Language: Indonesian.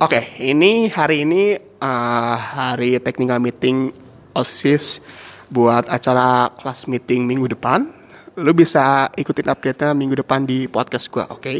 Oke, ini hari ini uh, hari technical meeting OSIS buat acara kelas meeting minggu depan. Lu bisa ikutin update-nya minggu depan di podcast gua, oke?